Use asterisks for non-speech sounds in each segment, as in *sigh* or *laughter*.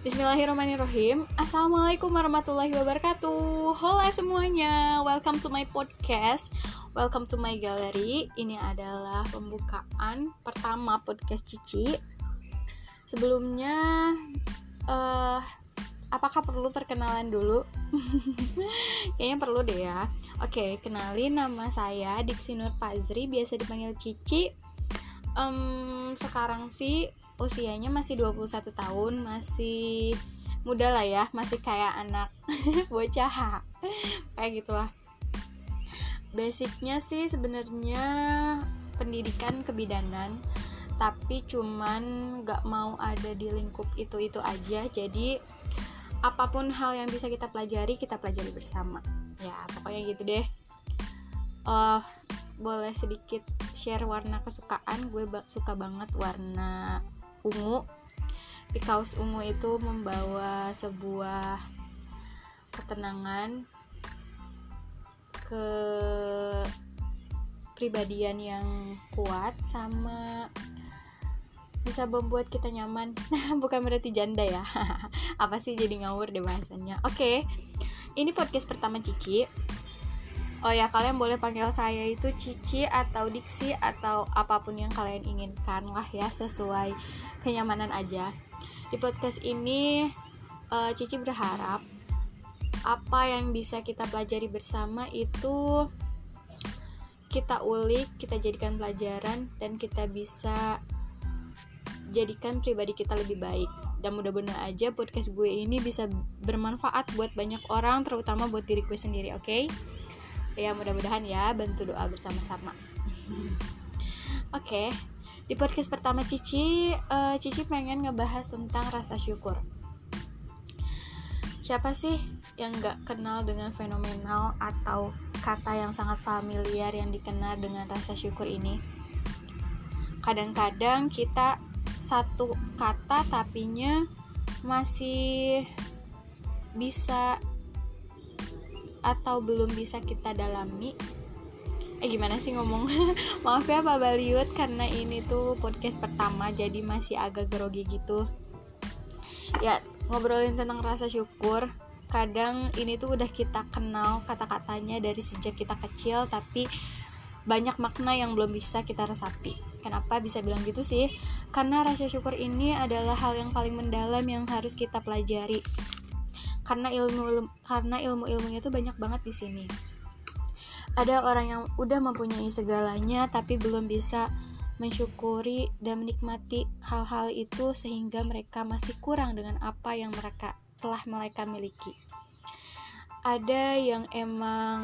Bismillahirrahmanirrahim. Assalamualaikum warahmatullahi wabarakatuh. Hola semuanya. Welcome to my podcast. Welcome to my gallery. Ini adalah pembukaan pertama podcast Cici. Sebelumnya uh, Apakah perlu perkenalan dulu? *laughs* Kayaknya perlu deh ya. Oke, kenalin nama saya Diksi Nur Pazri Biasa dipanggil Cici um, Sekarang sih usianya masih 21 tahun masih muda lah ya masih kayak anak *laughs* bocah. Kayak gitulah. Basicnya sih sebenarnya pendidikan kebidanan tapi cuman gak mau ada di lingkup itu itu aja. Jadi apa pun hal yang bisa kita pelajari kita pelajari bersama. Ya pokoknya gitu deh. Uh, boleh sedikit share warna kesukaan? Gue suka banget warna ungu. Kaos ungu itu membawa sebuah ketenangan ke pribadian yang kuat sama bisa membuat kita nyaman. *laughs* Bukan berarti janda ya. *laughs* Apa sih jadi ngawur deh bahasanya? Oke okay. ini podcast pertama Cici Oh ya, kalian boleh panggil saya itu Cici atau Diksi atau apa pun yang kalian inginkan lah ya, sesuai kenyamanan aja. Di podcast ini uh, Cici berharap apa yang bisa kita pelajari bersama itu kita ulik, kita jadikan pelajaran dan kita bisa jadikan pribadi kita lebih baik. Dan mudah-mudahan aja podcast gue ini bisa bermanfaat buat banyak orang, terutama buat diri gue sendiri, oke? Okay? Ya mudah-mudahan ya bantu doa bersama-sama *laughs* oke okay. di podcast pertama Cici uh, Cici pengen ngebahas tentang rasa syukur siapa sih yang gak kenal dengan fenomenal atau kata yang sangat familiar yang dikenal dengan rasa syukur ini kadang-kadang kita satu kata tapinya masih bisa atau belum bisa kita dalami eh gimana sih ngomong *laughs* maaf ya Pak Baliut karena ini tuh podcast pertama jadi masih agak grogi gitu ya ngobrolin tentang rasa syukur kadang ini tuh udah kita kenal kata-katanya dari sejak kita kecil tapi banyak makna yang belum bisa kita resapi. Kenapa bisa bilang gitu sih? Karena rasa syukur ini adalah hal yang paling mendalam yang harus kita pelajari karena ilmu, karena ilmu ilmunya tuh banyak banget di sini. Ada orang yang udah mempunyai segalanya tapi belum bisa mensyukuri dan menikmati hal-hal itu sehingga mereka masih kurang dengan apa yang mereka telah mereka miliki. Ada yang emang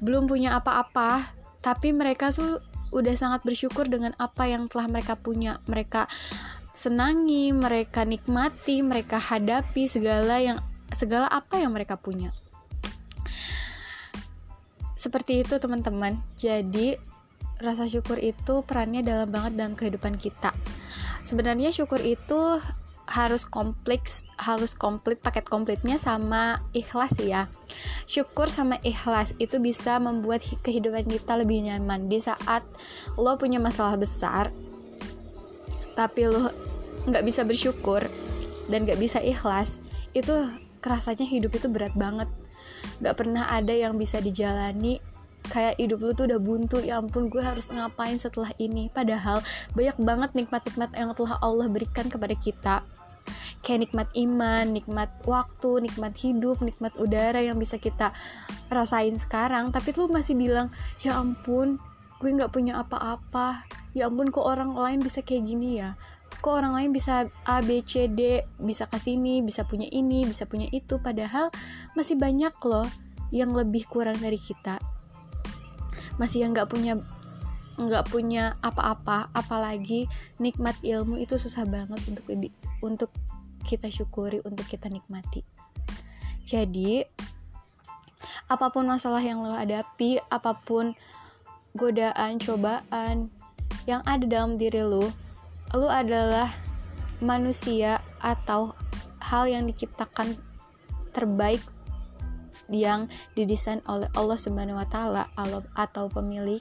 belum punya apa-apa tapi mereka tuh udah sangat bersyukur dengan apa yang telah mereka punya. Mereka senangi, mereka nikmati, mereka hadapi segala yang segala apa yang mereka punya. Seperti itu teman-teman. Jadi rasa syukur itu perannya dalam banget dalam kehidupan kita. Sebenarnya syukur itu harus kompleks, harus komplit paket komplitnya sama ikhlas ya. Syukur sama ikhlas itu bisa membuat kehidupan kita lebih nyaman di saat lo punya masalah besar tapi lo nggak bisa bersyukur dan nggak bisa ikhlas itu kerasanya hidup itu berat banget. Nggak pernah ada yang bisa dijalani. Kayak hidup lu tuh udah buntu ya ampun gue harus ngapain setelah ini? Padahal banyak banget nikmat-nikmat yang telah Allah berikan kepada kita. Kayak nikmat iman, nikmat waktu, nikmat hidup, nikmat udara yang bisa kita rasain sekarang. Tapi lu masih bilang ya ampun gue nggak punya apa-apa ya ampun kok orang lain bisa kayak gini ya? Kok orang lain bisa A B C D bisa ke sini bisa punya ini bisa punya itu? Padahal masih banyak loh yang lebih kurang dari kita. Masih yang nggak punya nggak punya apa-apa apalagi nikmat ilmu itu susah banget untuk di, untuk kita syukuri untuk kita nikmati. Jadi apa pun masalah yang lo hadapi apa pun godaan cobaan yang ada dalam diri lo lu adalah manusia atau hal yang diciptakan terbaik yang didesain oleh Allah Subhanahu wa taala atau pemilik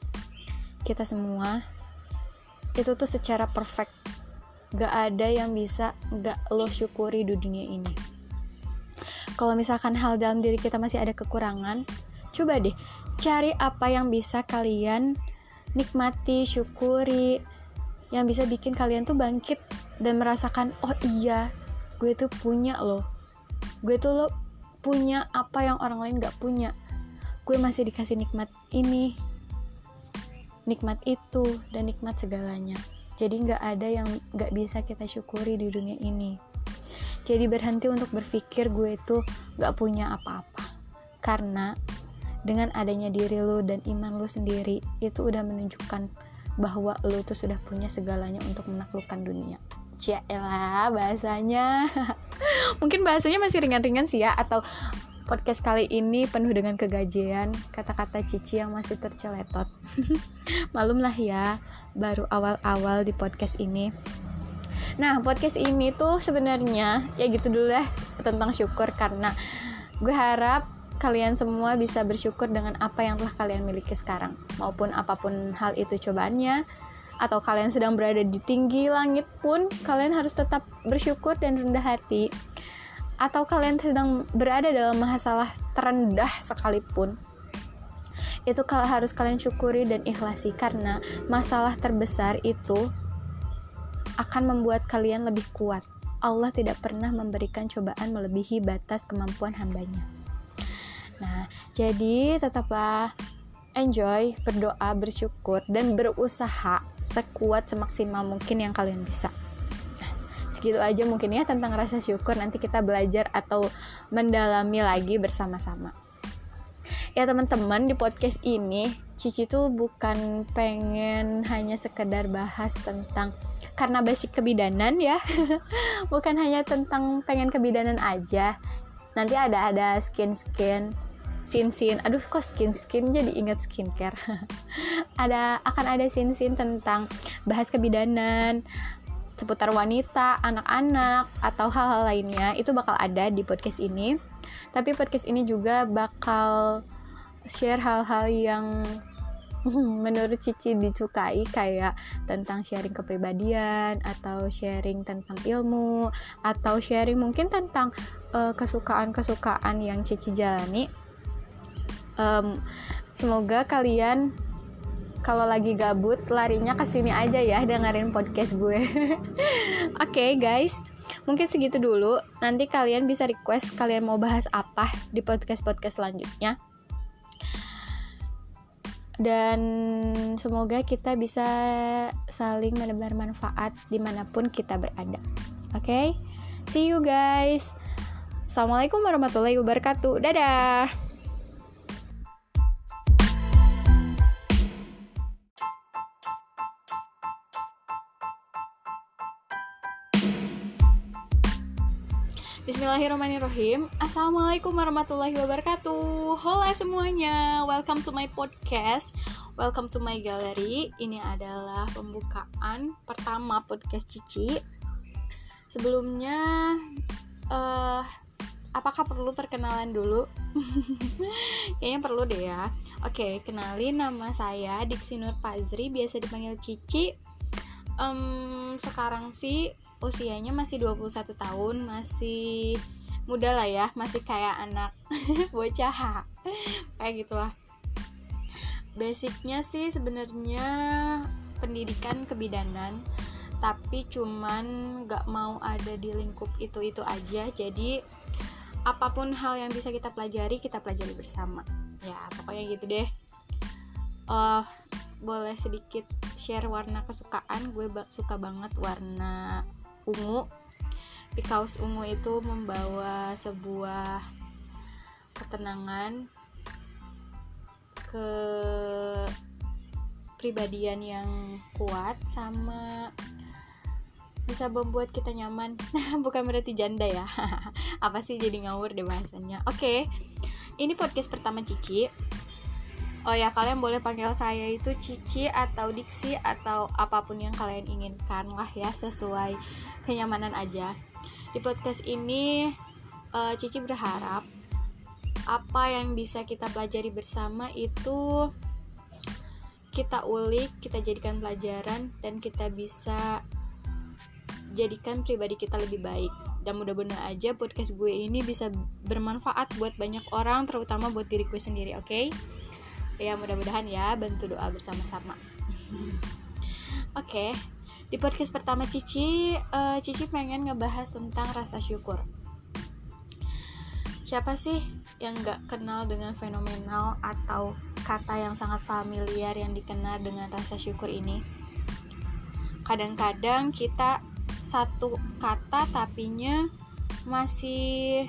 kita semua. Itu tuh secara perfect. Gak ada yang bisa gak lo syukuri di dunia ini. Kalau misalkan hal dalam diri kita masih ada kekurangan coba deh cari apa yang bisa kalian nikmati syukuri. Yang bisa bikin kalian tuh bangkit dan merasakan oh iya gue tuh punya loh. Gue tuh lo punya apa yang orang lain gak punya. Gue masih dikasih nikmat ini nikmat itu dan nikmat segalanya. Jadi nggak ada yang nggak bisa kita syukuri di dunia ini. Jadi berhenti untuk berpikir gue itu nggak punya apa-apa. Karena dengan adanya diri lo dan iman lo sendiri itu udah menunjukkan bahwa lo tuh sudah punya segalanya untuk menaklukkan dunia. Ya elah bahasanya. *laughs* Mungkin bahasanya masih ringan-ringan sih ya atau podcast kali ini penuh dengan kegajian kata-kata Cici yang masih terceletot. *laughs* Malum lah ya baru awal-awal di podcast ini. Nah podcast ini tuh sebenarnya ya gitu dulu ya tentang syukur karena gue harap kalian semua bisa bersyukur dengan apa yang telah kalian miliki sekarang maupun apa pun hal itu cobaannya atau kalian sedang berada di tinggi langit pun kalian harus tetap bersyukur dan rendah hati atau kalian sedang berada dalam masalah terendah sekalipun itu kalau harus kalian syukuri dan ikhlasi karena masalah terbesar itu akan membuat kalian lebih kuat. Allah tidak pernah memberikan cobaan melebihi batas kemampuan hambanya. Nah, jadi tetaplah enjoy, berdoa, bersyukur, dan berusaha sekuat semaksimal mungkin yang kalian bisa. Segitu aja mungkin ya tentang rasa syukur. Nanti kita belajar atau mendalami lagi bersama-sama. Ya teman-teman di podcast ini Cici tuh bukan pengen hanya sekedar bahas tentang karena basic kebidanan ya *laughs* bukan hanya tentang pengen kebidanan aja. Nanti ada ada skin skin sin sin aduh kok skin skin jadi ingat skincare *laughs* ada akan ada sin sin tentang bahas kebidanan seputar wanita, anak-anak, atau hal-hal lainnya itu bakal ada di podcast ini. Tapi podcast ini juga bakal share hal-hal yang *laughs* menurut Cici disukai kayak tentang sharing kepribadian atau sharing tentang ilmu atau sharing mungkin tentang uh, kesukaan-kesukaan yang Cici jalani. Um, semoga kalian kalau lagi gabut larinya ke sini aja ya dengerin podcast gue. *laughs* Oke okay, guys, mungkin segitu dulu. Nanti kalian bisa request kalian mau bahas apa di podcast-podcast selanjutnya. Dan semoga kita bisa saling menebar manfaat di mana pun kita berada. Oke, okay? see you guys. Assalamualaikum warahmatullahi wabarakatuh. Dadah. Bismillahirrahmanirrahim. Assalamualaikum warahmatullahi wabarakatuh. Hola semuanya. Welcome to my podcast. Welcome to my gallery. Ini adalah pembukaan pertama podcast Cici. Sebelumnya uh, Apakah perlu perkenalan dulu? *laughs* Kayaknya perlu deh ya. Oke, kenalin nama saya Diksi Nur Pazri Biasa dipanggil Cici um, Sekarang sih usianya masih 21 tahun masih muda lah ya masih kayak anak *laughs* bocah. Kayak gitulah. Basicnya sih sebenarnya pendidikan kebidanan tapi cuman gak mau ada di lingkup itu itu aja. Jadi apa pun hal yang bisa kita pelajari kita pelajari bersama. Ya pokoknya gitu deh. Uh, boleh sedikit share warna kesukaan? Gue suka banget warna ungu. Di kaos ungu itu membawa sebuah ketenangan ke pribadian yang kuat sama bisa membuat kita nyaman. *laughs* Bukan berarti janda ya. *laughs* Apa sih jadi ngawur deh bahasanya? Oke okay. ini podcast pertama Cici Oh ya, kalian boleh panggil saya itu Cici atau Diksi atau apa pun yang kalian inginkan lah ya, sesuai kenyamanan aja. Di podcast ini uh, Cici berharap apa yang bisa kita pelajari bersama itu kita ulik, kita jadikan pelajaran dan kita bisa jadikan pribadi kita lebih baik dan mudah-mudahan aja podcast gue ini bisa bermanfaat buat banyak orang terutama buat diri gue sendiri oke okay? Ya mudah-mudahan ya bantu doa bersama-sama *laughs* oke okay. di podcast pertama Cici uh, Cici pengen ngebahas tentang rasa syukur siapa sih yang gak kenal dengan fenomenal atau kata yang sangat familiar yang dikenal dengan rasa syukur ini kadang-kadang kita satu kata tapinya masih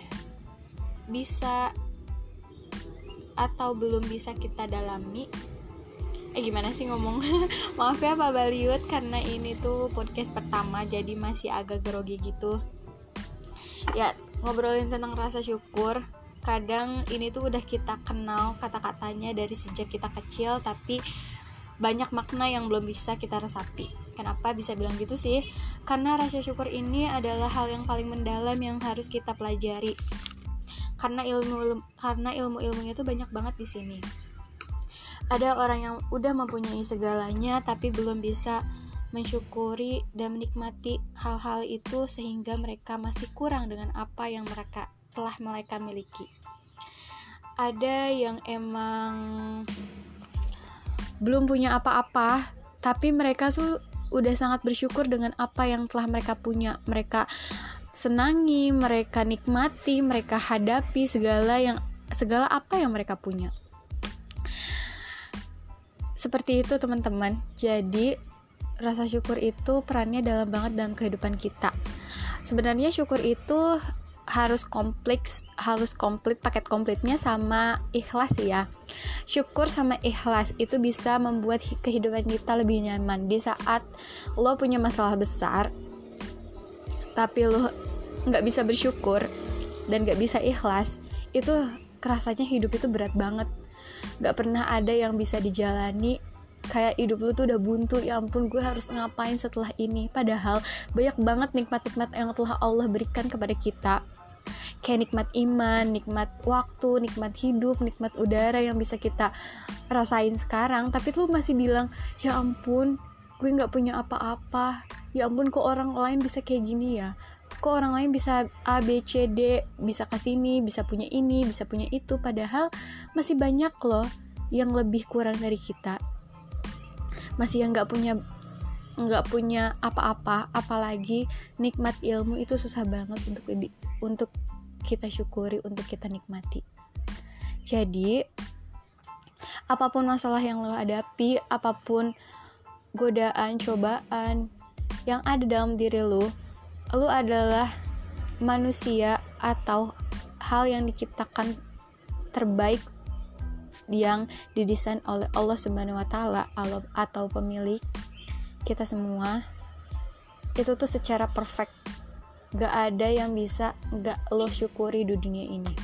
bisa atau belum bisa kita dalami eh gimana sih ngomong *laughs* maaf ya Pak Baliut karena ini tuh podcast pertama jadi masih agak grogi gitu ya ngobrolin tentang rasa syukur kadang ini tuh udah kita kenal kata-katanya dari sejak kita kecil tapi banyak makna yang belum bisa kita resapi Kenapa bisa bilang gitu sih? Karena rasa syukur ini adalah hal yang paling mendalam yang harus kita pelajari. Karena ilmu, ilmu karena ilmu-ilmunya itu banyak banget di sini. Ada orang yang udah mempunyai segalanya tapi belum bisa mensyukuri dan menikmati hal-hal itu sehingga mereka masih kurang dengan apa yang mereka telah mereka miliki. Ada yang emang belum punya apa-apa, tapi mereka tuh udah sangat bersyukur dengan apa yang telah mereka punya. Mereka senangi, mereka nikmati, mereka hadapi segala yang segala apa yang mereka punya. Seperti itu teman-teman. Jadi rasa syukur itu perannya dalam banget dalam kehidupan kita. Sebenarnya syukur itu harus kompleks harus komplit paket komplitnya sama ikhlas ya syukur sama ikhlas itu bisa membuat kehidupan kita lebih nyaman di saat lo punya masalah besar tapi lo nggak bisa bersyukur dan nggak bisa ikhlas itu kerasanya hidup itu berat banget. Nggak pernah ada yang bisa dijalani. Kayak hidup lu tuh udah buntu ya ampun gue harus ngapain setelah ini? Padahal banyak banget nikmat-nikmat yang telah Allah berikan kepada kita. Kayak nikmat iman, nikmat waktu, nikmat hidup, nikmat udara yang bisa kita rasain sekarang. Tapi lu masih bilang ya ampun gue nggak punya apa-apa ya ampun kok orang lain bisa kayak gini ya? Kok orang lain bisa A B C D bisa ke sini bisa punya ini bisa punya itu? Padahal masih banyak loh yang lebih kurang dari kita. Masih yang nggak punya nggak punya apa-apa. Apalagi nikmat ilmu itu susah banget untuk untuk kita syukuri untuk kita nikmati. Jadi apa pun masalah yang lo hadapi apa pun godaan cobaan yang ada dalam diri lo lo adalah manusia atau hal yang diciptakan terbaik yang didesain oleh Allah Subhanahu wa taala atau pemilik kita semua. Itu tuh secara perfect. Gak ada yang bisa gak lo syukuri di dunia ini.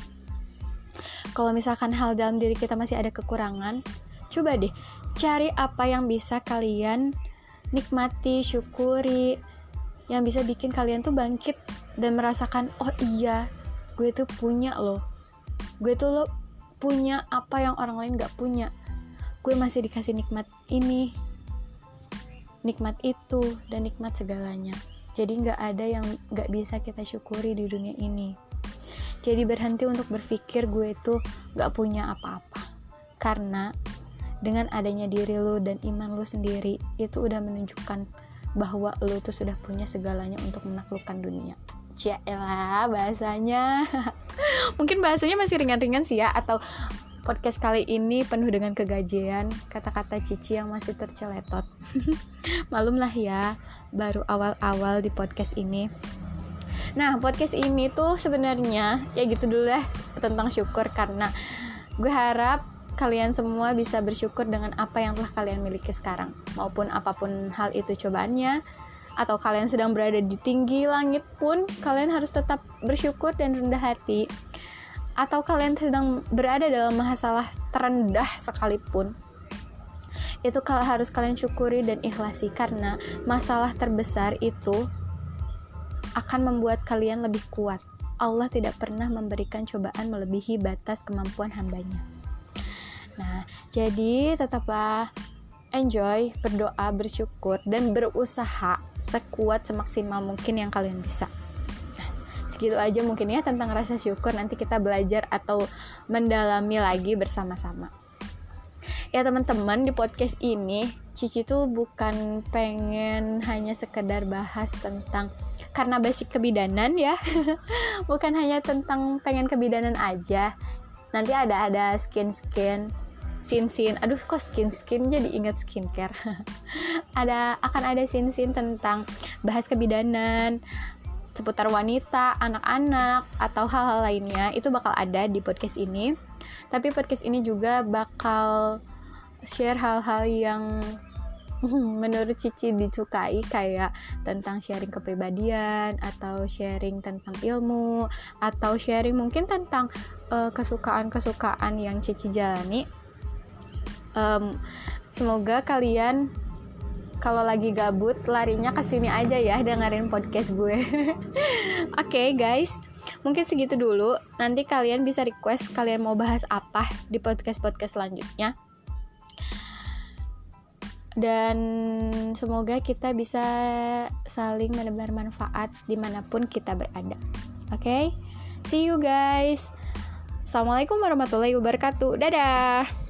Kalau misalkan hal dalam diri kita masih ada kekurangan coba deh cari apa yang bisa kalian nikmati syukuri. Yang bisa bikin kalian tuh bangkit dan merasakan oh iya gue tuh punya loh. Gue tuh lo punya apa yang orang lain gak punya. Gue masih dikasih nikmat ini nikmat itu dan nikmat segalanya. Jadi nggak ada yang nggak bisa kita syukuri di dunia ini. Jadi berhenti untuk berpikir gue itu nggak punya apa-apa. Karena dengan adanya diri lo dan iman lo sendiri itu udah menunjukkan bahwa lo tuh sudah punya segalanya untuk menaklukkan dunia ya elah bahasanya *laughs* mungkin bahasanya masih ringan-ringan sih ya atau podcast kali ini penuh dengan kegajian, kata-kata Cici yang masih terceletot. *laughs* Malum lah ya, baru awal-awal di podcast ini. Nah, podcast ini tuh sebenarnya ya gitu dulu ya tentang syukur karena gue harap kalian semua bisa bersyukur dengan apa yang telah kalian miliki sekarang, maupun apa pun hal itu cobaannya, atau kalian sedang berada di tinggi langit pun, kalian harus tetap bersyukur dan rendah hati atau kalian sedang berada dalam masalah terendah sekalipun itu kalau harus kalian syukuri dan ikhlasi karena masalah terbesar itu akan membuat kalian lebih kuat. Allah tidak pernah memberikan cobaan melebihi batas kemampuan hambanya. Nah, jadi tetaplah enjoy, berdoa, bersyukur, dan berusaha sekuat semaksimal mungkin yang kalian bisa. Nah, segitu aja mungkin ya tentang rasa syukur. Nanti kita belajar atau mendalami lagi bersama-sama. Ya teman-teman di podcast ini Cici tuh bukan pengen hanya sekedar bahas tentang karena basic kebidanan ya *laughs* bukan hanya tentang pengen kebidanan aja nanti ada ada skin skin sin sin aduh kok skin skin jadi ingat skincare. *laughs* Ada akan ada sin sin tentang bahas kebidanan seputar wanita anak-anak atau hal-hal lainnya. Itu bakal ada di podcast ini. Tapi podcast ini juga bakal share hal-hal yang *laughs* menurut Cici disukai kayak tentang sharing kepribadian atau sharing tentang ilmu atau sharing mungkin tentang uh, kesukaan-kesukaan yang Cici jalani. Um, semoga kalian kalau lagi gabut larinya ke sini aja ya dengerin podcast gue. *laughs* Oke okay, guys, mungkin segitu dulu. Nanti kalian bisa request kalian mau bahas apa di podcast-podcast selanjutnya dan semoga kita bisa saling menebar manfaat di mana pun kita berada oke okay? see you guys assalamualaikum warahmatullahi wabarakatuh dadah